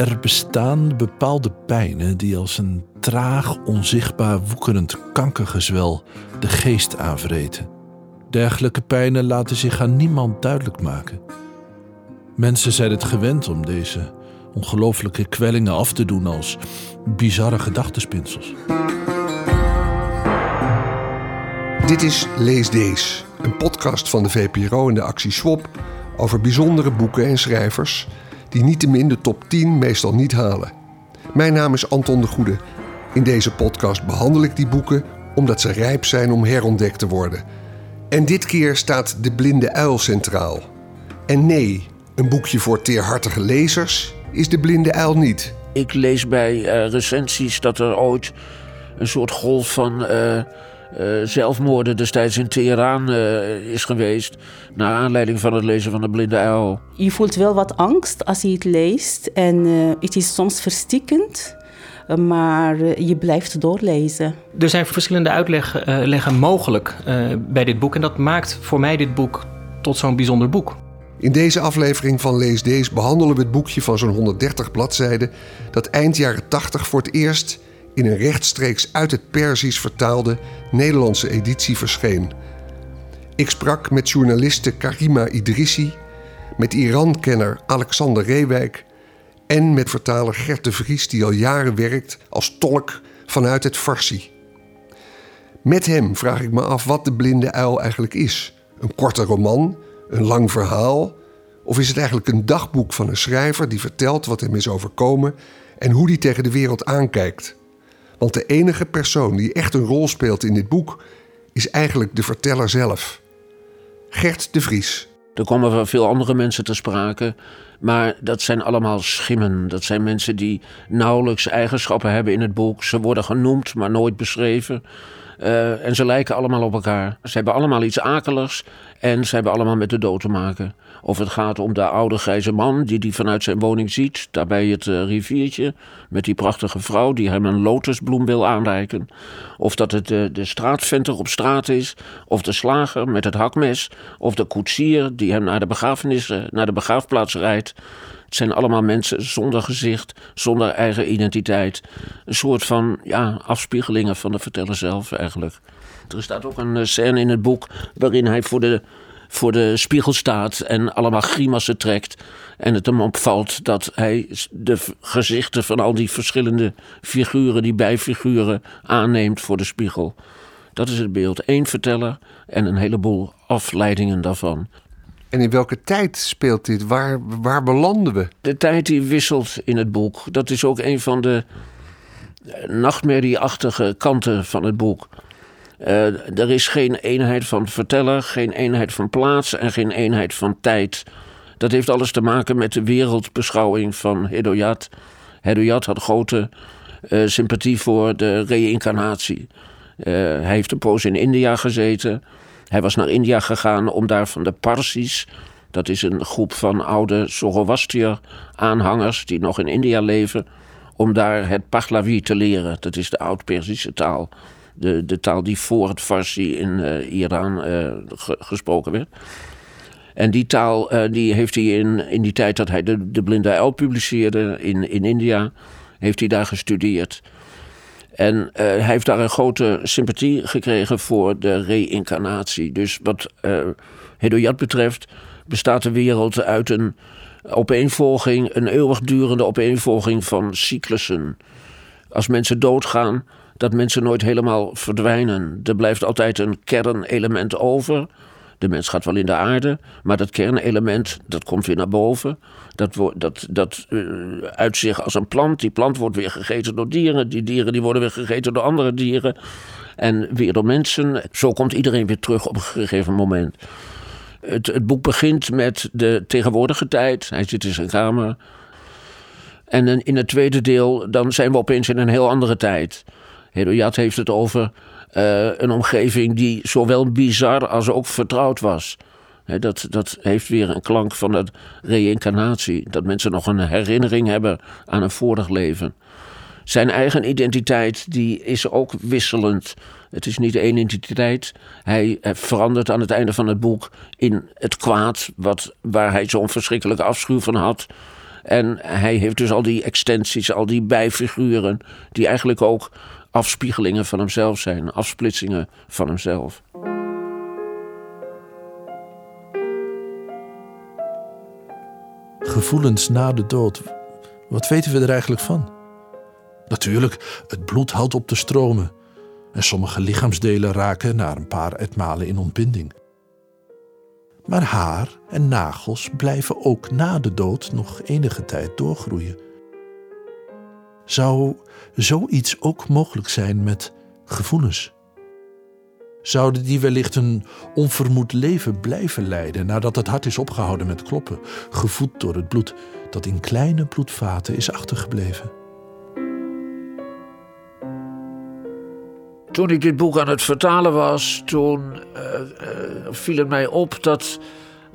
Er bestaan bepaalde pijnen die als een traag, onzichtbaar, woekerend kankergezwel de geest aanvreten. Dergelijke pijnen laten zich aan niemand duidelijk maken. Mensen zijn het gewend om deze ongelooflijke kwellingen af te doen als bizarre gedachtenspinsels. Dit is Lees Deze, een podcast van de VPRO en de actie Swap over bijzondere boeken en schrijvers die niettemin de top 10 meestal niet halen. Mijn naam is Anton de Goede. In deze podcast behandel ik die boeken omdat ze rijp zijn om herontdekt te worden. En dit keer staat De Blinde Uil centraal. En nee, een boekje voor teerhartige lezers is De Blinde Uil niet. Ik lees bij uh, recensies dat er ooit een soort golf van uh, uh, zelfmoorden destijds in Teheran is geweest. Naar aanleiding van het lezen van De Blinde Uil. Je voelt wel wat angst als je het leest. En het is soms verstikkend. Maar je blijft doorlezen. Er zijn verschillende uitleggen mogelijk bij dit boek. En dat maakt voor mij dit boek tot zo'n bijzonder boek. In deze aflevering van Lees Deze behandelen we het boekje van zo'n 130 bladzijden dat eind jaren 80 voor het eerst in een rechtstreeks uit het Perzisch vertaalde Nederlandse editie verscheen. Ik sprak met journaliste Karima Idrissi, met Iran-kenner Alexander Reewijk en met vertaler Gert de Vries die al jaren werkt als tolk vanuit het Farsi. Met hem vraag ik me af wat de blinde uil eigenlijk is. Een korte roman een lang verhaal? Of is het eigenlijk een dagboek van een schrijver die vertelt wat hem is overkomen en hoe die tegen de wereld aankijkt? Want de enige persoon die echt een rol speelt in dit boek is eigenlijk de verteller zelf. Gert de Vries. Er komen veel andere mensen te sprake, maar dat zijn allemaal schimmen. Dat zijn mensen die nauwelijks eigenschappen hebben in het boek. Ze worden genoemd, maar nooit beschreven. Uh, en ze lijken allemaal op elkaar. Ze hebben allemaal iets akeligs en ze hebben allemaal met de dood te maken. Of het gaat om de oude grijze man die die vanuit zijn woning ziet, daarbij het uh, riviertje, met die prachtige vrouw die hem een lotusbloem wil aanreiken. Of dat het uh, de straatventer op straat is, of de slager met het hakmes, of de koetsier die hem naar de begrafenis, naar de begraafplaats rijdt. Het zijn allemaal mensen zonder gezicht, zonder eigen identiteit. Een soort van ja, afspiegelingen van de verteller zelf eigenlijk. Er staat ook een eh, scène in het boek waarin hij voor de, voor de spiegel staat en allemaal grimassen trekt. En het hem opvalt dat hij de gezichten van al die verschillende figuren, die bijfiguren, aanneemt voor de spiegel. Dat is het beeld. Eén verteller en een heleboel afleidingen daarvan. En in welke tijd speelt dit? Waar, waar belanden we? De tijd die wisselt in het boek. Dat is ook een van de eh, nachtmerrieachtige kanten van het boek. Uh, er is geen eenheid van verteller, geen eenheid van plaats en geen eenheid van tijd. Dat heeft alles te maken met de wereldbeschouwing van Hedoyat. Hedoyat had grote uh, sympathie voor de reïncarnatie. Uh, hij heeft een poos in India gezeten. Hij was naar India gegaan om daar van de Parsis, dat is een groep van oude Zoroastriër-aanhangers die nog in India leven, om daar het Pahlavi te leren. Dat is de oud-Persische taal. De, de taal die voor het Farsi in uh, Iran uh, gesproken werd. En die taal uh, die heeft hij in, in die tijd dat hij de, de Blinde Uil publiceerde in, in India, heeft hij daar gestudeerd. En hij heeft daar een grote sympathie gekregen voor de reïncarnatie. Dus wat uh, Hedoyat betreft bestaat de wereld uit een opeenvolging, een eeuwigdurende opeenvolging van cyclussen. Als mensen doodgaan, dat mensen nooit helemaal verdwijnen. Er blijft altijd een kernelement over. De mens gaat wel in de aarde, maar dat kernelement dat komt weer naar boven. Dat, dat, dat uh, uit zich als een plant. Die plant wordt weer gegeten door dieren. Die dieren die worden weer gegeten door andere dieren. En weer door mensen. Zo komt iedereen weer terug op een gegeven moment. Het, het boek begint met de tegenwoordige tijd. Hij zit in zijn kamer. En in het tweede deel, dan zijn we opeens in een heel andere tijd. Hedoyat heeft het over uh, een omgeving die zowel bizar als ook vertrouwd was. dat, dat heeft weer een klank van de reïncarnatie. Dat mensen nog een herinnering hebben aan een vorig leven. Zijn eigen identiteit die is ook wisselend. Het is niet één identiteit. Hij verandert aan het einde van het boek in het kwaad, wat, waar hij zo'n verschrikkelijke afschuw van had. En hij heeft dus al die extensies, al die bijfiguren, die eigenlijk ook afspiegelingen van hemzelf zijn, afsplitsingen van hemzelf. Gevoelens na de dood. Wat weten we er eigenlijk van? Natuurlijk, het bloed houdt op te stromen. En sommige lichaamsdelen raken na een paar etmalen in ontbinding. Maar haar en nagels blijven ook na de dood nog enige tijd doorgroeien. Zou zoiets ook mogelijk zijn met gevoelens? Zouden die wellicht een onvermoed leven blijven leiden nadat het hart is opgehouden met kloppen, gevoed door het bloed dat in kleine bloedvaten is achtergebleven? Toen ik dit boek aan het vertalen was, toen uh, uh, viel het mij op dat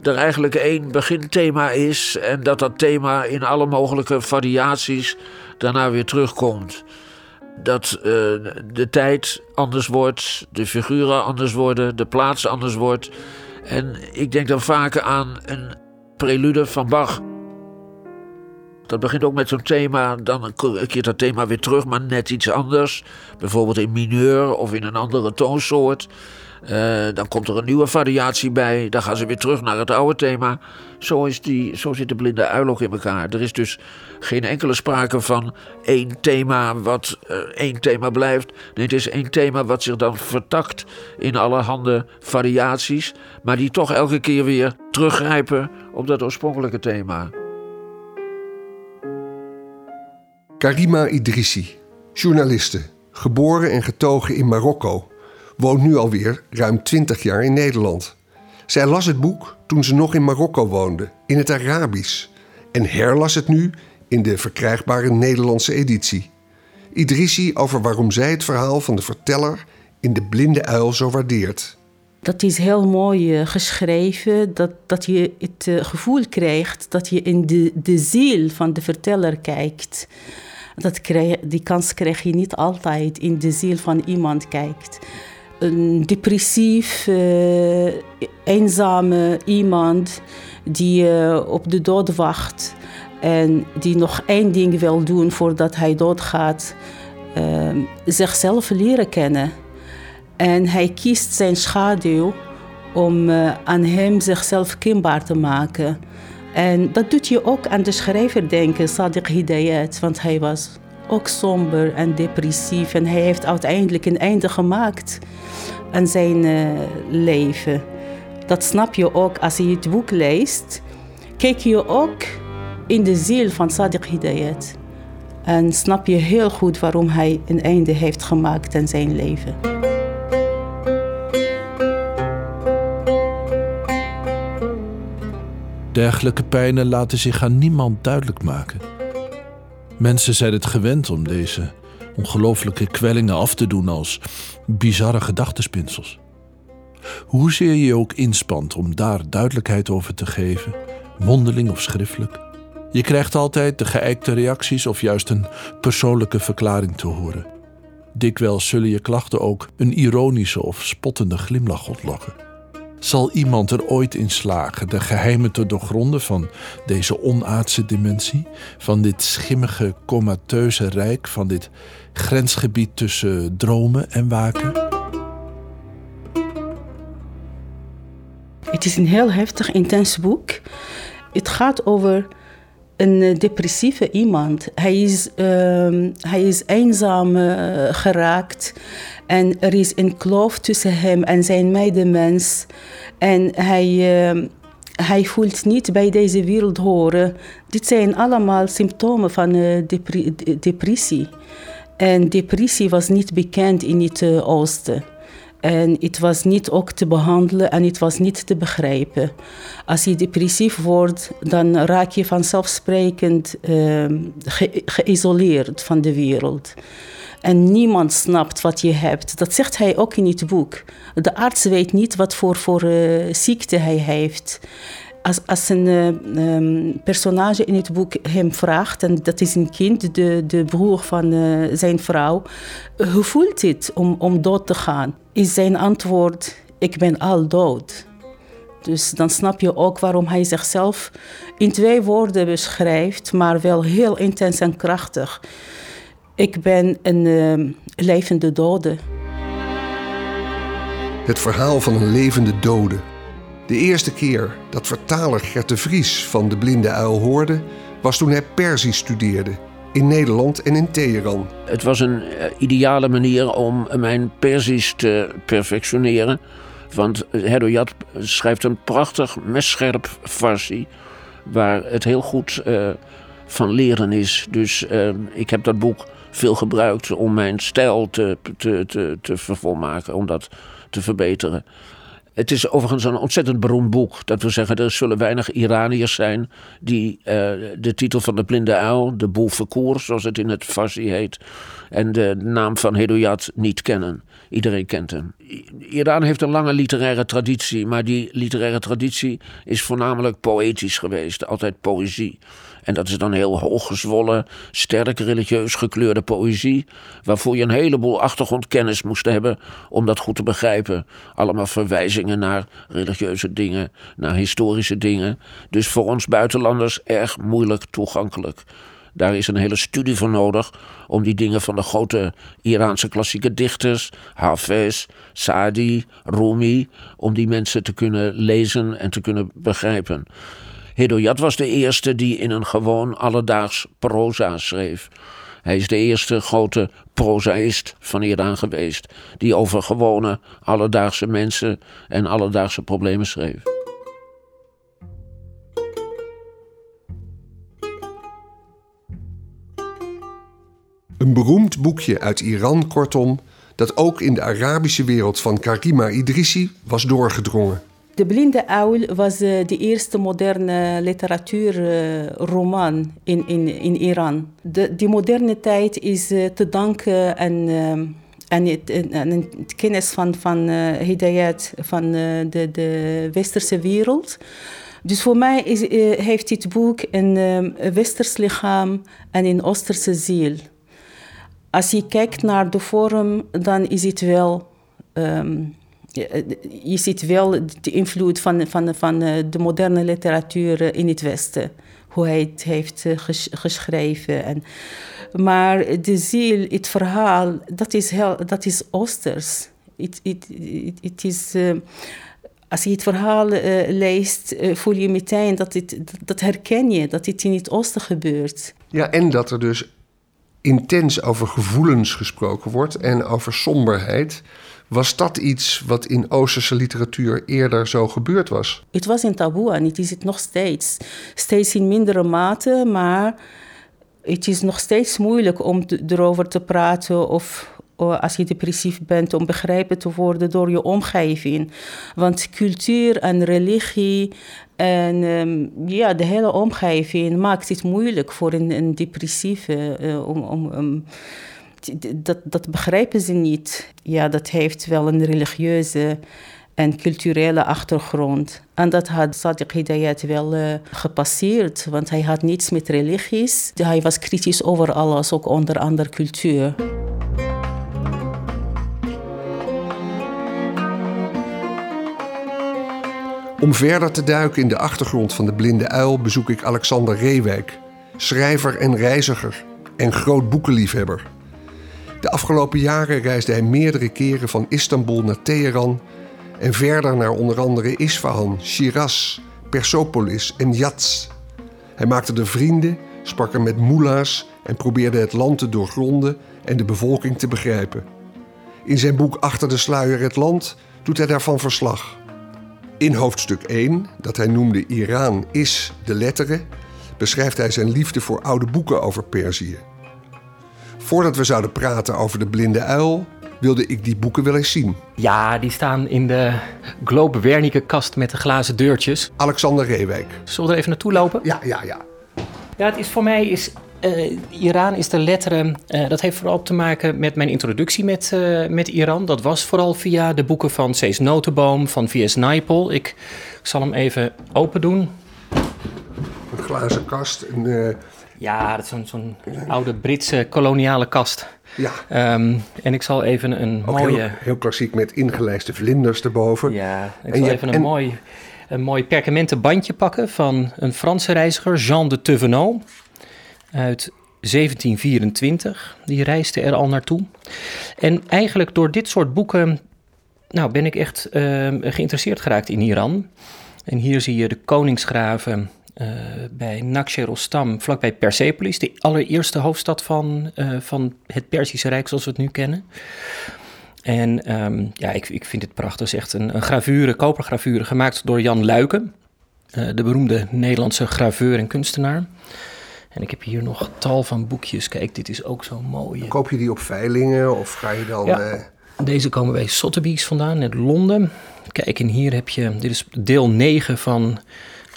er eigenlijk één beginthema is en dat dat thema in alle mogelijke variaties daarna weer terugkomt. Dat uh, de tijd anders wordt, de figuren anders worden, de plaats anders wordt. En ik denk dan vaker aan een prelude van Bach. Dat begint ook met zo'n thema, dan keert dat thema weer terug, maar net iets anders. Bijvoorbeeld in mineur of in een andere toonsoort. Uh, dan komt er een nieuwe variatie bij. Dan gaan ze weer terug naar het oude thema. Zo, is die, zo zit de blinde uil ook in elkaar. Er is dus geen enkele sprake van één thema wat uh, één thema blijft. Nee, het is één thema wat zich dan vertakt in allerhande variaties. Maar die toch elke keer weer teruggrijpen op dat oorspronkelijke thema. Karima Idrissi, journaliste, geboren en getogen in Marokko, woont nu alweer ruim 20 jaar in Nederland. Zij las het boek toen ze nog in Marokko woonde, in het Arabisch, en herlas het nu in de verkrijgbare Nederlandse editie. Idrissi over waarom zij het verhaal van de verteller in De Blinde Uil zo waardeert. Dat is heel mooi uh, geschreven, dat, dat je het uh, gevoel krijgt dat je in de, de ziel van de verteller kijkt. Dat krijg, die kans krijg je niet altijd in de ziel van iemand kijkt. Een depressief, uh, eenzame iemand die op de dood wacht en die nog één ding wil doen voordat hij doodgaat, zichzelf leren kennen. En hij kiest zijn schaduw om uh, aan hem zichzelf kenbaar te maken. En dat doet je ook aan de schrijver denken, Sadiq Hidayat. Want hij was ook somber en depressief. En hij heeft uiteindelijk een einde gemaakt aan zijn uh, leven. Dat snap je ook als je het boek leest. Kijk je ook in de ziel van Sadiq Hidayat. En snap je heel goed waarom hij een einde heeft gemaakt aan zijn leven. Dergelijke pijnen laten zich aan niemand duidelijk maken. Mensen zijn het gewend om deze ongelooflijke kwellingen af te doen als bizarre gedachtenspinsels. Hoezeer je je ook inspant om daar duidelijkheid over te geven, mondeling of schriftelijk, je krijgt altijd de geëikte reacties of juist een persoonlijke verklaring te horen. Dikwijls zullen je klachten ook een ironische of spottende glimlach ontlokken. Zal iemand er ooit in slagen de geheimen te doorgronden van deze onaardse dimensie, van dit schimmige, comateuze rijk, van dit grensgebied tussen dromen en waken? Het is een heel heftig, intens boek. Het gaat over een depressieve iemand. Hij is, uh, hij is eenzaam uh, geraakt. En er is een kloof tussen hem en zijn medemens. En hij, uh, hij voelt niet bij deze wereld horen. Dit zijn allemaal symptomen van depri depressie. En depressie was niet bekend in het oosten. En het was niet ook te behandelen en het was niet te begrijpen. Als je depressief wordt, dan raak je vanzelfsprekend uh, ge geïsoleerd van de wereld. En niemand snapt wat je hebt. Dat zegt hij ook in het boek. De arts weet niet wat voor, voor uh, ziekte hij heeft. Als, als een uh, um, personage in het boek hem vraagt, en dat is een kind, de, de broer van uh, zijn vrouw, hoe voelt het om, om dood te gaan? Is zijn antwoord: Ik ben al dood. Dus dan snap je ook waarom hij zichzelf in twee woorden beschrijft, maar wel heel intens en krachtig. Ik ben een uh, levende dode. Het verhaal van een levende dode. De eerste keer dat vertaler Gert de Vries van De Blinde Uil hoorde, was toen hij Perzisch studeerde. In Nederland en in Teheran. Het was een uh, ideale manier om mijn Perzisch te perfectioneren. Want Hedoyat schrijft een prachtig messcherp Farsi. Waar het heel goed van leren is. Dus ik heb dat boek veel gebruikt om mijn stijl te, te, te vervolmaken. Om dat te verbeteren. Het is overigens een ontzettend beroemd boek. Dat wil zeggen, er zullen weinig Iraniërs zijn die uh, de titel van de blinde uil, de Boulfakour, zoals het in het Farsi heet, en de naam van Hedoyat niet kennen. Iedereen kent hem. Iran heeft een lange literaire traditie, maar die literaire traditie is voornamelijk poëtisch geweest, altijd poëzie. En dat is dan heel hooggezwollen, sterk religieus gekleurde poëzie. Waarvoor je een heleboel achtergrondkennis moest hebben om dat goed te begrijpen. Allemaal verwijzingen naar religieuze dingen, naar historische dingen. Dus voor ons buitenlanders erg moeilijk toegankelijk. Daar is een hele studie voor nodig om die dingen van de grote Iraanse klassieke dichters, Hafez, Saadi, Rumi, om die mensen te kunnen lezen en te kunnen begrijpen. Hedoyat was de eerste die in een gewoon alledaags proza schreef. Hij is de eerste grote prozaïst van Iran geweest, die over gewone alledaagse mensen en alledaagse problemen schreef. Een beroemd boekje uit Iran, kortom, dat ook in de Arabische wereld van Karima Idrissi was doorgedrongen. De Blinde Uil was uh, de eerste moderne literatuurroman uh, in, in, in Iran. De, die moderne tijd is uh, te danken aan, aan, het, kennis van, van Hidayat van de, de westerse wereld. Dus voor mij is, heeft dit boek een westers lichaam en een oosterse ziel. Als je kijkt naar de vorm, dan is het wel... Um, je ziet wel de invloed van, van, van eh, de moderne literatuur in het Westen. Hoe hij het heeft eh, geschreven. En, maar de ziel, het verhaal, dat is, heel, dat is Oosters. Het, is, als je het verhaal leest, voel je meteen dat, het, dat herken je, dat het in het Oosten gebeurt. Ja, en dat er dus intens over gevoelens gesproken wordt en over somberheid. Was dat iets wat in Oosterse literatuur eerder zo gebeurd was? Het was een taboe en het is het nog steeds. Steeds in mindere mate, maar het is nog steeds moeilijk om erover te praten of als je depressief bent, om begrepen te worden door je omgeving. Want cultuur en religie en um, ja, de hele omgeving maakt het moeilijk voor een, een depressieve uh, om, dat, dat begrijpen ze niet. Ja, dat heeft wel een religieuze en culturele achtergrond. En dat had Sadiq Hidayat wel uh, gepasseerd, want hij had niets met religies. Hij was kritisch over alles, ook onder andere cultuur. Om verder te duiken in de achtergrond van de blinde uil bezoek ik Alexander Reewijk, schrijver en reiziger en groot boekenliefhebber. De afgelopen jaren reisde hij meerdere keren van Istanbul naar Teheran en verder naar onder andere Isfahan, Shiraz, Persepolis en Yats. Hij maakte er vrienden, sprak er met moela's en probeerde het land te doorgronden en de bevolking te begrijpen. In zijn boek Achter de sluier het land doet hij daarvan verslag. In hoofdstuk 1, dat hij noemde Iran is de letteren, beschrijft hij zijn liefde voor oude boeken over Perzië. Voordat we zouden praten over de blinde uil, wilde ik die boeken wel eens zien. Ja, die staan in de Globe Wernicke kast met de glazen deurtjes. Alexander Reewijk. Zullen we er even naartoe lopen? Ja, ja, ja. Ja, het is voor mij is uh, Iran is de letteren. Uh, dat heeft vooral te maken met mijn introductie met, uh, met Iran. Dat was vooral via de boeken van Cees Notenboom, van V.S. Naipaul. Ik, ik, zal hem even open doen. Een glazen kast. Een, ja, dat is zo'n zo'n oude Britse koloniale kast. Ja. Um, en ik zal even een Ook mooie... Heel, heel, klassiek met ingelijste vlinders erboven. Ja, ik zal even een en... mooi een mooi perkamenten bandje pakken van een Franse reiziger, Jean de Thévenot, uit 1724. Die reisde er al naartoe. En eigenlijk door dit soort boeken nou, ben ik echt uh, geïnteresseerd geraakt in Iran. En hier zie je de koningsgraven uh, bij Naxerostam, vlakbij Persepolis, de allereerste hoofdstad van, uh, van het Perzische Rijk zoals we het nu kennen. En um, ja, ik, ik vind het prachtig. Het is echt een, een gravure, kopergravure, gemaakt door Jan Luiken, uh, de beroemde Nederlandse graveur en kunstenaar. En ik heb hier nog tal van boekjes. Kijk, dit is ook zo mooi. Koop je die op veilingen of ga je dan... Ja. Deze komen bij Sotheby's vandaan, uit Londen. Kijk, en hier heb je, dit is deel 9 van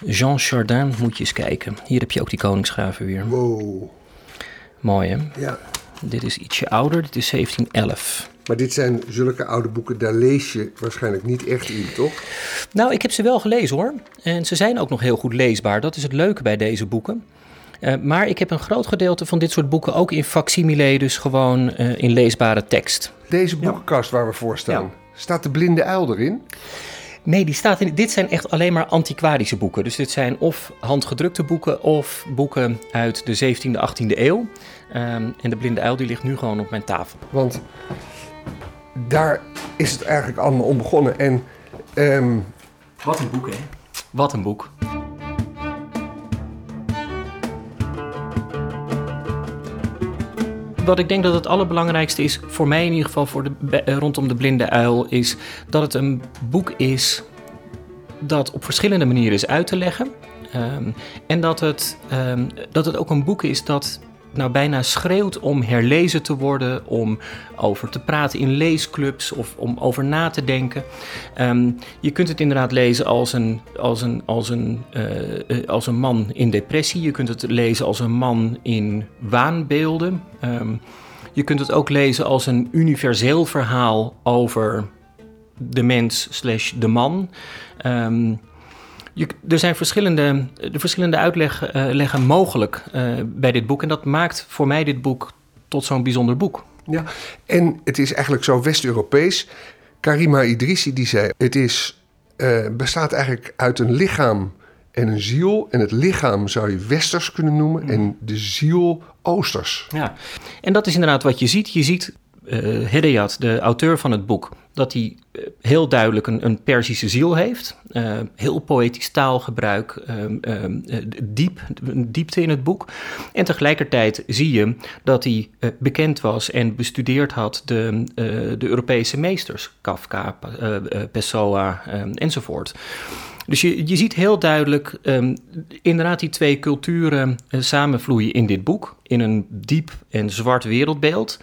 Jean Chardin. Moet je eens kijken. Hier heb je ook die koningsgraven weer. Wow. Mooi, hè? Ja. Dit is ietsje ouder, dit is 1711. Maar dit zijn zulke oude boeken, daar lees je waarschijnlijk niet echt in, toch? Nou, ik heb ze wel gelezen hoor. En ze zijn ook nog heel goed leesbaar. Dat is het leuke bij deze boeken. Uh, maar ik heb een groot gedeelte van dit soort boeken ook in facsimile, dus gewoon uh, in leesbare tekst. Deze boekenkast waar we voor staan, ja. staat de blinde uil erin? Nee, die staat in, dit zijn echt alleen maar antiquarische boeken. Dus dit zijn of handgedrukte boeken of boeken uit de 17e, 18e eeuw. Um, en de blinde uil die ligt nu gewoon op mijn tafel. Want daar is het eigenlijk allemaal om begonnen. En, um... Wat een boek, hè? Wat een boek. Wat ik denk dat het allerbelangrijkste is, voor mij in ieder geval voor de, rondom de blinde uil, is dat het een boek is dat op verschillende manieren is uit te leggen. Um, en dat het, um, dat het ook een boek is dat nou bijna schreeuwt om herlezen te worden, om over te praten in leesclubs of om over na te denken. Um, je kunt het inderdaad lezen als een, als, een, als, een, uh, als een man in depressie. Je kunt het lezen als een man in waanbeelden. Um, je kunt het ook lezen als een universeel verhaal over de mens slash de man. Um, je, er zijn verschillende, de verschillende uitleggen mogelijk uh, bij dit boek. En dat maakt voor mij dit boek tot zo'n bijzonder boek. Ja, en het is eigenlijk zo West-Europees. Karima Idrissi die zei: Het is, uh, bestaat eigenlijk uit een lichaam en een ziel. En het lichaam zou je westers kunnen noemen mm. en de ziel oosters. Ja, en dat is inderdaad wat je ziet. Je ziet uh, de auteur van het boek, dat hij uh, heel duidelijk een, een Perzische ziel heeft. Uh, heel poëtisch taalgebruik, diep, diepte in het boek. En tegelijkertijd zie je dat hij bekend was en bestudeerd had de, de Europese meesters, Kafka, Pessoa enzovoort. Dus je, je ziet heel duidelijk inderdaad die twee culturen samenvloeien in dit boek. In een diep en zwart wereldbeeld.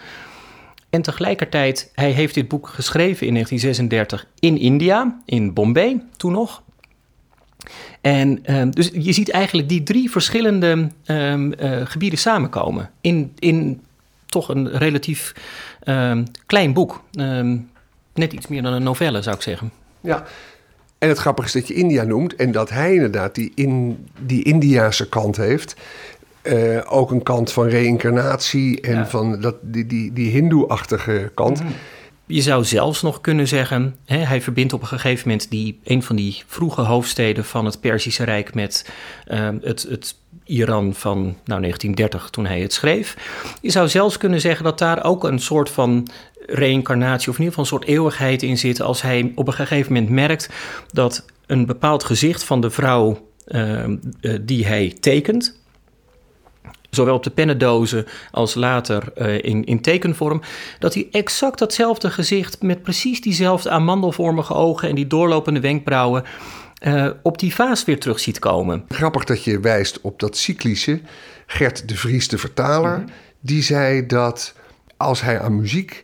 En tegelijkertijd, hij heeft dit boek geschreven in 1936 in India, in Bombay toen nog. En um, dus je ziet eigenlijk die drie verschillende um, uh, gebieden samenkomen in, in toch een relatief um, klein boek. net iets meer dan een novelle, zou ik zeggen. Ja, en het grappige is dat je India noemt en dat hij inderdaad die, in, die Indiase kant heeft. Uh, ook een kant van reïncarnatie en ja. van dat, die, die, die hindoe-achtige kant. Mm. Je zou zelfs nog kunnen zeggen, hè, hij verbindt op een gegeven moment die, een van die vroege hoofdsteden van het Perzische Rijk met uh, het, het Iran van nou, 1930 toen hij het schreef. Je zou zelfs kunnen zeggen dat daar ook een soort van reïncarnatie of in ieder geval een soort eeuwigheid in zit als hij op een gegeven moment merkt dat een bepaald gezicht van de vrouw uh, die hij tekent, zowel op de pennendozen als later uh, in, in tekenvorm, dat hij exact datzelfde gezicht met precies diezelfde amandelvormige ogen en die doorlopende wenkbrauwen uh, op die vaas weer terug ziet komen. Grappig dat je wijst op dat cyclische. Gert de Vries, de vertaler, mm -hmm. die zei dat als hij aan muziek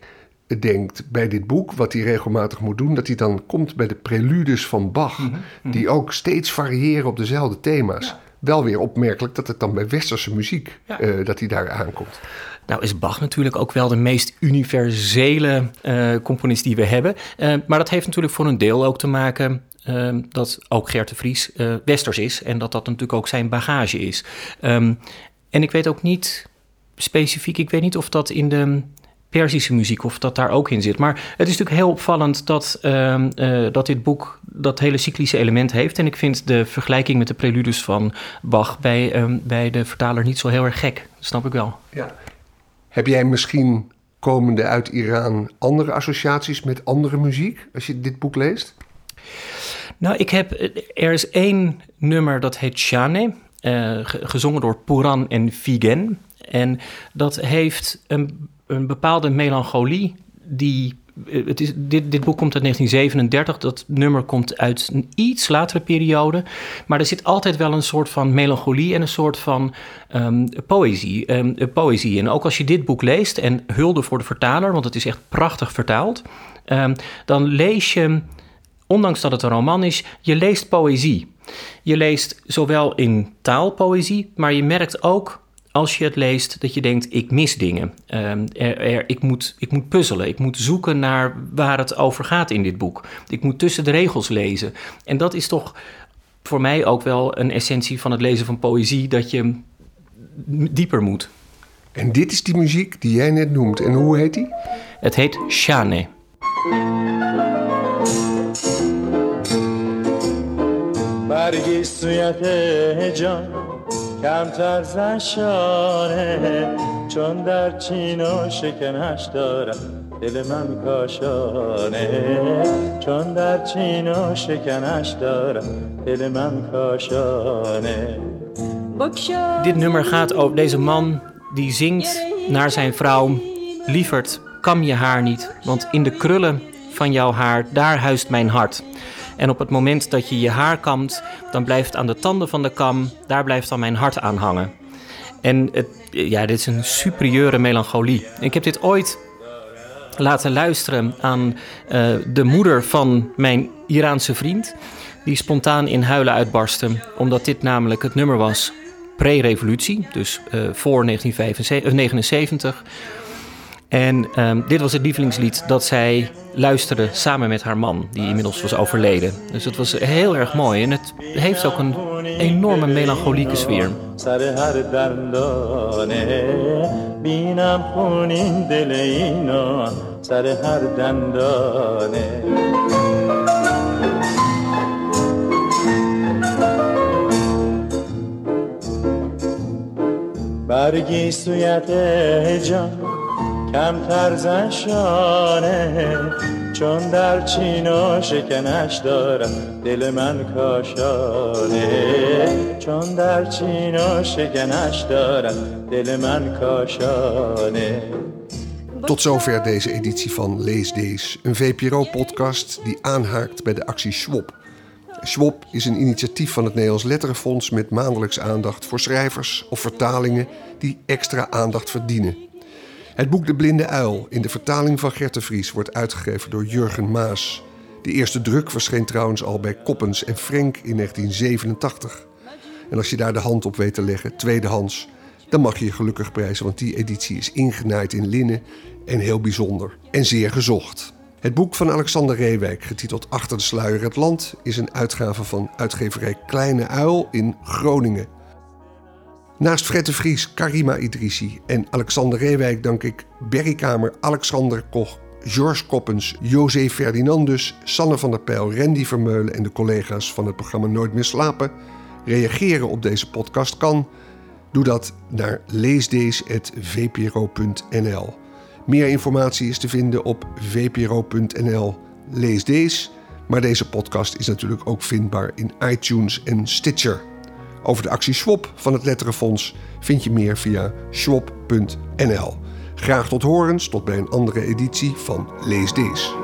denkt bij dit boek, wat hij regelmatig moet doen, dat hij dan komt bij de preludes van Bach, mm -hmm. die ook steeds variëren op dezelfde thema's. Ja wel weer opmerkelijk dat het dan bij westerse muziek ja. uh, dat hij daar aankomt. Nou is Bach natuurlijk ook wel de meest universele uh, componist die we hebben. Uh, maar dat heeft natuurlijk voor een deel ook te maken um, dat ook Gert de Vries westers is en dat dat natuurlijk ook zijn bagage is. Um, en ik weet ook niet specifiek, ik weet niet of dat in de Perzische muziek, of dat daar ook in zit. Maar het is natuurlijk heel opvallend dat, ehm, eh, dat dit boek dat hele cyclische element heeft. En ik vind de vergelijking met de preludes van Bach bij, ehm, bij de vertaler niet zo heel erg gek. Dat snap ik wel. Ja. Heb jij misschien komende uit Iran andere associaties met andere muziek als je dit boek leest? Nou, ik heb, er is één nummer dat heet Shane, uh, gezongen door Puran en Figen. En dat heeft een, een bepaalde melancholie die eh, het is, dit, dit boek komt uit 1937. Dat nummer komt uit een iets latere periode. Maar er zit altijd wel een soort van melancholie en een soort van um, poëzie, um, poëzie. En ook als je dit boek leest, en hulde voor de vertaler, want het is echt prachtig vertaald. Um, dan lees je, ondanks dat het een roman is, je leest poëzie. Je leest zowel in taalpoëzie, maar je merkt ook als je het leest, dat je denkt: ik mis dingen. Ehm, er, ik, moet, ik moet puzzelen. Ik moet zoeken naar waar het over gaat in dit boek. Ik moet tussen de regels lezen. En dat is toch voor mij ook wel een essentie van het lezen van poëzie: dat je dieper moet. En dit is die muziek die jij net noemt. En hoe heet die? Het heet Shane. کمتر زشانه چون در چین و شکنش دارم دل من کاشانه چون در چین و شکنش دارم دل من کاشانه Dit nummer gaat over deze man die zingt naar zijn vrouw: Lieverd, kam je haar niet, want in de krullen van jouw haar, daar huist mijn hart. En op het moment dat je je haar kamt, dan blijft aan de tanden van de kam, daar blijft dan mijn hart aan hangen. En het, ja, dit is een superieure melancholie. Ik heb dit ooit laten luisteren aan uh, de moeder van mijn Iraanse vriend, die spontaan in huilen uitbarstte, omdat dit namelijk het nummer was pre-revolutie, dus uh, voor 1979. En um, dit was het lievelingslied dat zij luisterde samen met haar man, die inmiddels was overleden. Dus het was heel erg mooi en het heeft ook een enorme melancholieke sfeer. برگی سویت جان کمتر زن شانه چون در چین و شکنش دارم دل من کاشانه چون در چین و شکنش دارم دل من کاشانه Tot zover deze editie van Lees Dees, een VPRO-podcast die aanhaakt bij de actie Swap. Swap is een initiatief van het Nederlands Letterenfonds met maandelijks aandacht voor schrijvers of vertalingen die extra aandacht verdienen. Het boek De Blinde Uil, in de vertaling van Gert Vries, wordt uitgegeven door Jurgen Maas. De eerste druk verscheen trouwens al bij Koppens en Frenk in 1987. En als je daar de hand op weet te leggen, tweedehands, dan mag je je gelukkig prijzen, want die editie is ingenaaid in linnen en heel bijzonder en zeer gezocht. Het boek van Alexander Reewijk, getiteld Achter de sluier het land, is een uitgave van uitgeverij Kleine Uil in Groningen. Naast Fred de Vries, Karima Idrissi en Alexander Reewijk dank ik Berry Kamer, Alexander Koch, George Koppens, José Ferdinandus, Sanne van der Pijl, Randy Vermeulen en de collega's van het programma Nooit meer slapen. Reageren op deze podcast kan. Doe dat naar leesdees.vpro.nl. Meer informatie is te vinden op vpro.nl. Lees deze, maar deze podcast is natuurlijk ook vindbaar in iTunes en Stitcher. Over de actie Swap van het Letterenfonds vind je meer via swap.nl. Graag tot horens, tot bij een andere editie van Lees Dees.